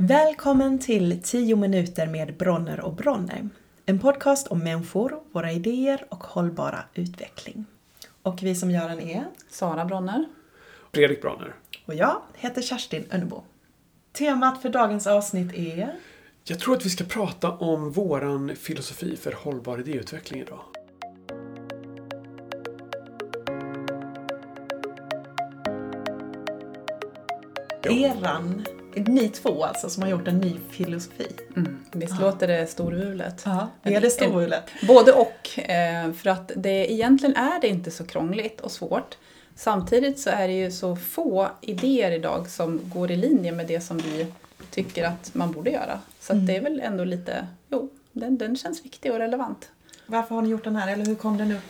Välkommen till 10 minuter med Bronner och Bronner. En podcast om människor, våra idéer och hållbara utveckling. Och vi som gör den är Sara Bronner. Fredrik Bronner. och jag heter Kerstin Önnebo. Temat för dagens avsnitt är Jag tror att vi ska prata om våran filosofi för hållbar idéutveckling idag. Eran, ni två alltså som har gjort en ny filosofi. Mm. Visst låter det storvulet? Ja, är det storvulet? Både och. eh, För att det, egentligen är det inte så krångligt och svårt. Samtidigt så är det ju så få idéer idag som går i linje med det som vi tycker att man borde göra. Så att det är väl ändå lite, jo, den, den känns viktig och relevant. Varför har ni gjort den här, eller hur kom den upp?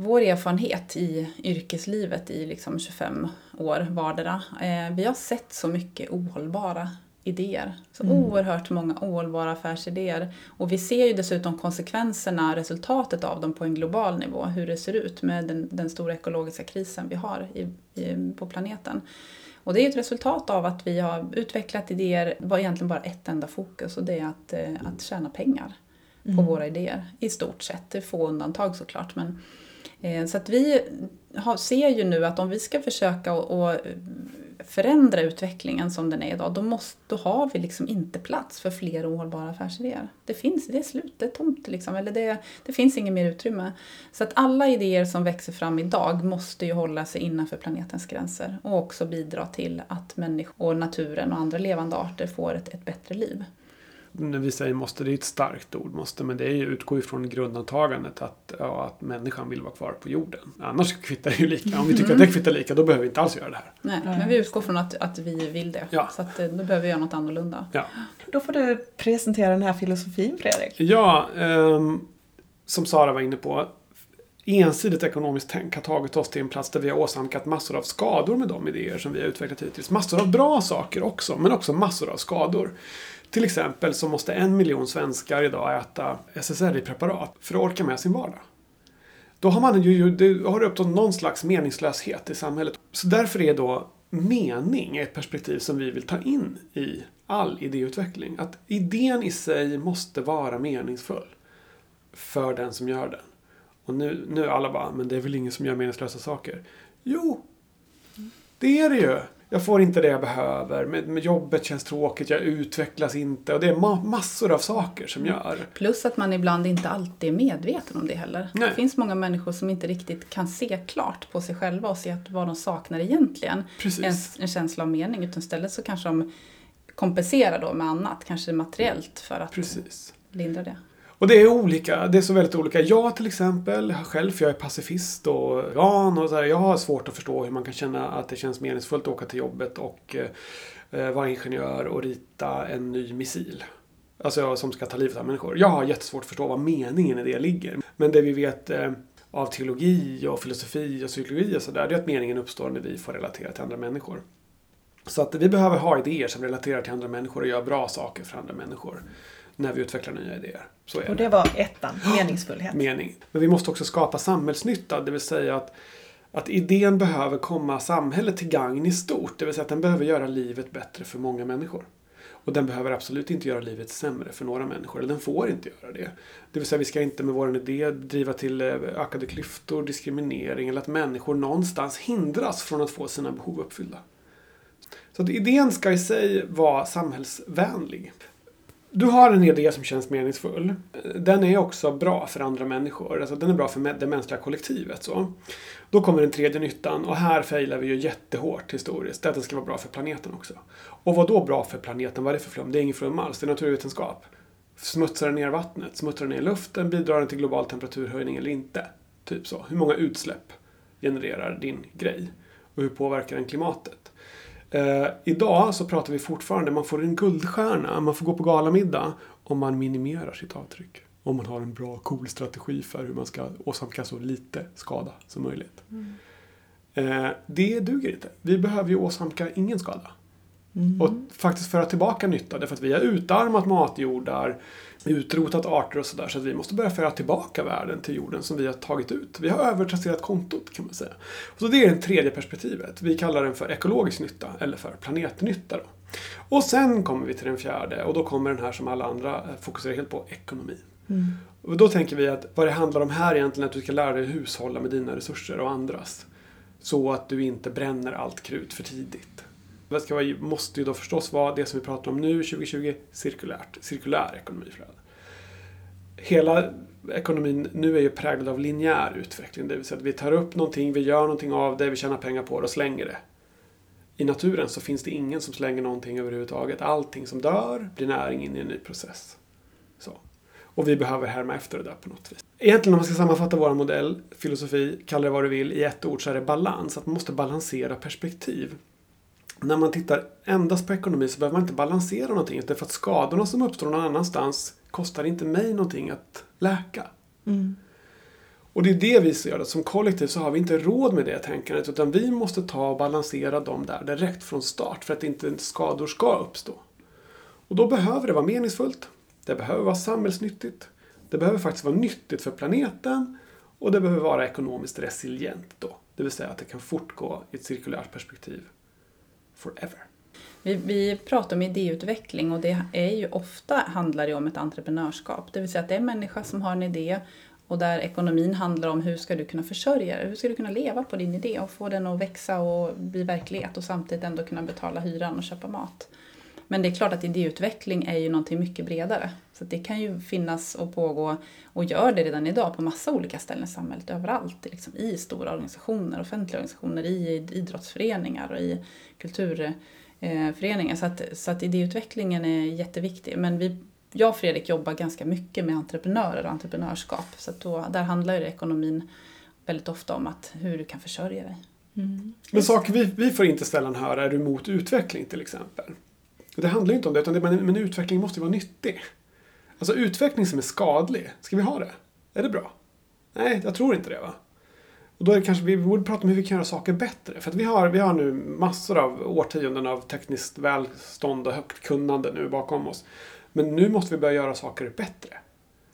Vår erfarenhet i yrkeslivet i liksom 25 år vardera, eh, vi har sett så mycket ohållbara idéer. Så oerhört många ohållbara affärsidéer. Och vi ser ju dessutom konsekvenserna, resultatet av dem på en global nivå, hur det ser ut med den, den stora ekologiska krisen vi har i, i, på planeten. Och det är ett resultat av att vi har utvecklat idéer, var egentligen bara ett enda fokus och det är att, eh, att tjäna pengar på våra idéer. I stort sett, det är få undantag såklart. Men, Eh, så att vi ser ju nu att om vi ska försöka att eh, förändra utvecklingen som den är idag, då, måste, då har vi liksom inte plats för fler ohållbara affärsidéer. Det finns, det är slut, det är tomt liksom, eller det, det finns inget mer utrymme. Så att alla idéer som växer fram idag måste ju hålla sig innanför planetens gränser och också bidra till att människor, naturen och andra levande arter får ett, ett bättre liv. När vi säger måste, det är ett starkt ord, måste, men det är ju, utgår ju från grundantagandet att, ja, att människan vill vara kvar på jorden. Annars kvittar det ju lika. Om vi tycker att det kvittar lika, då behöver vi inte alls göra det här. Nej, men vi utgår från att, att vi vill det. Ja. Så att, eh, då behöver vi göra något annorlunda. Ja, Då får du presentera den här filosofin, Fredrik. ja ehm, som Sara var inne på. Ensidigt ekonomiskt tänk har tagit oss till en plats där vi har åsamkat massor av skador med de idéer som vi har utvecklat hittills. Massor av bra saker också, men också massor av skador. Till exempel så måste en miljon svenskar idag äta SSRI-preparat för att orka med sin vardag. Då har man ju, ju det har uppstått någon slags meningslöshet i samhället. Så därför är då mening ett perspektiv som vi vill ta in i all idéutveckling. Att idén i sig måste vara meningsfull för den som gör den. Och nu, nu är alla bara, men det är väl ingen som gör meningslösa saker? Jo, det är det ju. Jag får inte det jag behöver. Med, med jobbet känns tråkigt, jag utvecklas inte. Och det är ma- massor av saker som gör. Plus att man ibland inte alltid är medveten om det heller. Nej. Det finns många människor som inte riktigt kan se klart på sig själva och se att vad de saknar egentligen. Precis. En, en känsla av mening. Utan istället så kanske de kompenserar då med annat, kanske materiellt för att Precis. lindra det. Och det är olika. Det är så väldigt olika. Jag till exempel, själv, för jag är pacifist och vegan och så här, Jag har svårt att förstå hur man kan känna att det känns meningsfullt att åka till jobbet och eh, eh vara ingenjör och rita en ny missil. Alltså som ska ta livet av människor. Jag har jättesvårt att förstå vad meningen i det ligger. Men det vi vet eh, av teologi och filosofi och psykologi och sådär, det är att meningen uppstår när vi får relatera till andra människor. Så att vi behöver ha idéer som relaterar till andra människor och gör bra saker för andra människor. När vi utvecklar nya idéer. Så är Och det det var ettan, meningsfullhet. mening. Men vi måste också skapa samhällsnytta, det vill säga att, att idén behöver komma samhället till gagn i stort. Det vill säga att den behöver göra livet bättre för många människor. Och den behöver absolut inte göra livet sämre för några människor. Eller den får inte göra det. Det vill säga vi ska inte med vår idé driva till eh, ökade klyftor, diskriminering eller att människor någonstans hindras från att få sina behov uppfyllda. Så att idén ska i sig vara samhällsvänlig. Du har en idé som känns meningsfull. Den är också bra för andra människor. Alltså den är bra för det mänskliga kollektivet. Så. Då kommer den tredje nyttan och här failar vi ju jättehårt historiskt. Det är att den ska vara bra för planeten också. Och vad då bra för planeten? Vad är det för flum? Det är ingen flum alls. Det är naturvetenskap. Smutsar den ner vattnet? Smutsar den ner luften? Bidrar den till global temperaturhöjning eller inte? Typ så. Hur många utsläpp genererar din grej? Och hur påverkar den klimatet? Eh, idag så pratar vi fortfarande, man får en guldstjärna, man får gå på galamiddag om man minimerar sitt avtryck. Om man har en bra, cool strategi för hur man ska åsamka så lite skada som möjligt. Eh, det duger inte. Vi behöver ju åsamka ingen skada. Och faktiskt föra tillbaka nytta. Därför att vi har utarmat matjordar, utrotat arter och sådär. Så att vi måste börja föra tillbaka världen till jorden som vi har tagit ut. Vi har övertrasserat kontot kan man säga. Och så det är det tredje perspektivet. Vi kallar den för ekologisk nytta eller för planetnytta. Då. Och sen kommer vi till den fjärde och då kommer den här som alla andra eh, fokuserar helt på ekonomi. Mm. Och då tänker vi att vad det handlar om här egentligen är att du ska lära dig hushålla med dina resurser och andras. Så att du inte bränner allt krut för tidigt. Det ska vara, måste ju då förstås vara det som vi pratar om nu 2020, cirkulärt. Cirkulär ekonomi. Hela ekonomin nu är ju präglad av linjär utveckling. Det vill säga att vi tar upp någonting, vi gör någonting av det, vi tjänar pengar på det och slänger det. I naturen så finns det ingen som slänger någonting överhuvudtaget. Allting som dör blir näring in i en ny process. Så. Och vi behöver härma efter det där på något vis. Egentligen om man ska sammanfatta vår modell, filosofi, kalla det vad du vill, i ett ord så är det balans. Att man måste balansera perspektiv. När man tittar endast på ekonomi så behöver man inte balansera någonting. Därför att skadorna som uppstår någon annanstans kostar inte mig någonting att läka. Mm. Och det är det vi ser. Att som kollektiv så har vi inte råd med det tänkandet. Utan vi måste ta och balansera dem där direkt från start. För att inte skador ska uppstå. Och då behöver det vara meningsfullt. Det behöver vara samhällsnyttigt. Det behöver faktiskt vara nyttigt för planeten. Och det behöver vara ekonomiskt resilient då. Det vill säga att det kan fortgå i ett cirkulärt perspektiv. Forever. Vi, vi pratar om idéutveckling och det är ju ofta handlar det om ett entreprenörskap. Det vill säga att det är en människa som har en idé och där ekonomin handlar om hur ska du kunna försörja dig, hur ska du kunna leva på din idé och få den att växa och bli verklighet och samtidigt ändå kunna betala hyran och köpa mat. Men det är klart att idéutveckling är ju någonting mycket bredare. Så det kan ju finnas och pågå och gör det redan idag på massa olika ställen i samhället, överallt. Liksom I stora organisationer, offentliga organisationer, i idrottsföreningar och i kulturföreningar. Så att, så att idéutvecklingen är jätteviktig. Men vi, jag och Fredrik jobbar ganska mycket med entreprenörer och entreprenörskap. Så att då, där handlar ju ekonomin väldigt ofta om att hur du kan försörja dig. Mm. Men saker vi, vi får inte sällan höra, är du emot utveckling till exempel? Det handlar ju inte om det, utan det, men, men utveckling måste ju vara nyttig. Alltså utveckling som är skadlig, ska vi ha det? Är det bra? Nej, jag tror inte det va? Och då är det kanske vi borde prata om hur vi kan göra saker bättre. För att vi har, vi har nu massor av årtionden av tekniskt välstånd och högt kunnande nu bakom oss. Men nu måste vi börja göra saker bättre.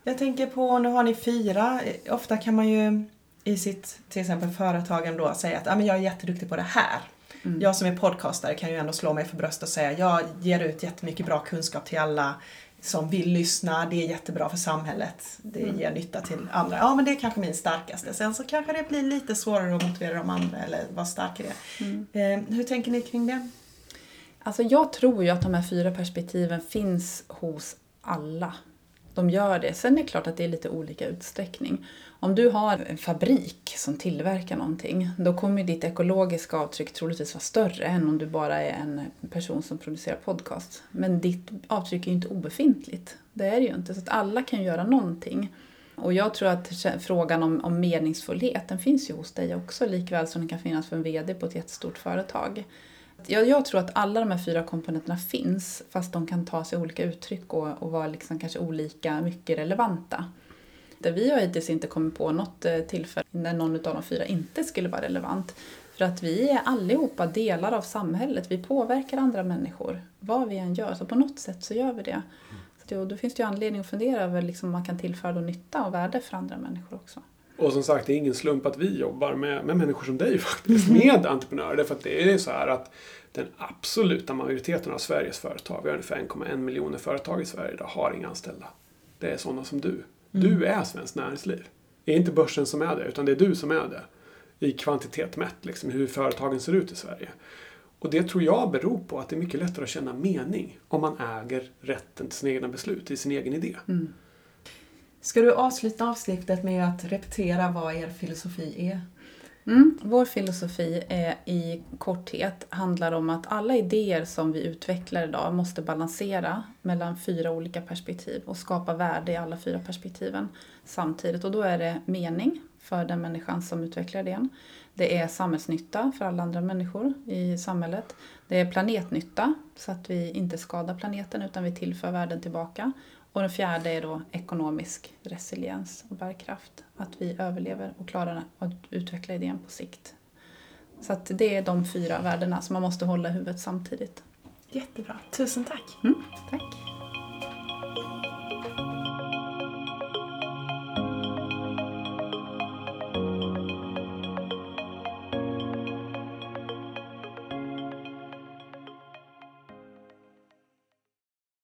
Jag tänker på, nu har ni fyra. Ofta kan man ju i sitt, till exempel företagen då, säga att ah, men jag är jätteduktig på det här. Mm. Jag som är podcastare kan ju ändå slå mig för bröstet och säga jag ger ut jättemycket bra kunskap till alla som vill lyssna. Det är jättebra för samhället. Det Mm. ger nytta till andra. Ja, men det är kanske min starkaste. Sen så kanske det blir lite svårare att motivera de andra eller vara stark i det. Mm. Eh, hur tänker ni kring det? Alltså jag tror ju att de här fyra perspektiven finns hos alla. De gör det. Sen är det klart att det är lite olika utsträckning. Om du har en fabrik som tillverkar någonting, då kommer ditt ekologiska avtryck troligtvis vara större än om du bara är en person som producerar podcast. Men ditt avtryck är ju inte obefintligt. Det är det ju inte. Så att alla kan göra någonting. Och jag tror att frågan om, om meningsfullhet, den finns ju hos dig också, likväl som den kan finnas för en VD på ett jättestort företag. Jag, jag tror att alla de här fyra komponenterna finns, fast de kan ta sig olika uttryck och, och vara liksom kanske olika mycket relevanta. Där vi har hittills inte kommit på något eh, tillfälle när någon av de fyra inte skulle vara relevant. För att vi är allihopa delar av samhället. Vi påverkar andra människor, vad vi än gör. Så på något sätt så gör vi det. Så då, då finns det ju anledning att fundera över liksom man kan tillföra nytta och värde för andra människor också. Och som sagt, det är ingen slump att vi jobbar med, med människor som dig faktiskt, med entreprenörer. Därför att det är så här att den absoluta majoriteten av Sveriges företag, vi har ungefär 1,1 miljoner företag i Sverige idag, har inga anställda. Det är sådana som du. Du är svenskt näringsliv. Det är inte börsen som är det, utan det är du som är det. I kvantitet mätt, liksom, hur företagen ser ut i Sverige. Och det tror jag beror på att det är mycket lättare att känna mening om man äger rätten till sina egna beslut, i sin egen idé. Ska du avsluta avsnittet med att repetera vad er filosofi är? Mm. Vår filosofi är i korthet handlar om att alla idéer som vi utvecklar idag måste balansera mellan fyra olika perspektiv och skapa värde i alla fyra perspektiven samtidigt. Och då är det mening för den människan som utvecklar idén. Det är samhällsnytta för alla andra människor i samhället. Det är planetnytta så att vi inte skadar planeten utan vi tillför värden tillbaka. Och den fjärde är då ekonomisk resiliens och bärkraft. Att vi överlever och klarar att utveckla idén på sikt. Så att det är de fyra värdena som man måste hålla i huvudet samtidigt. Jättebra. Tusen tack. Mm,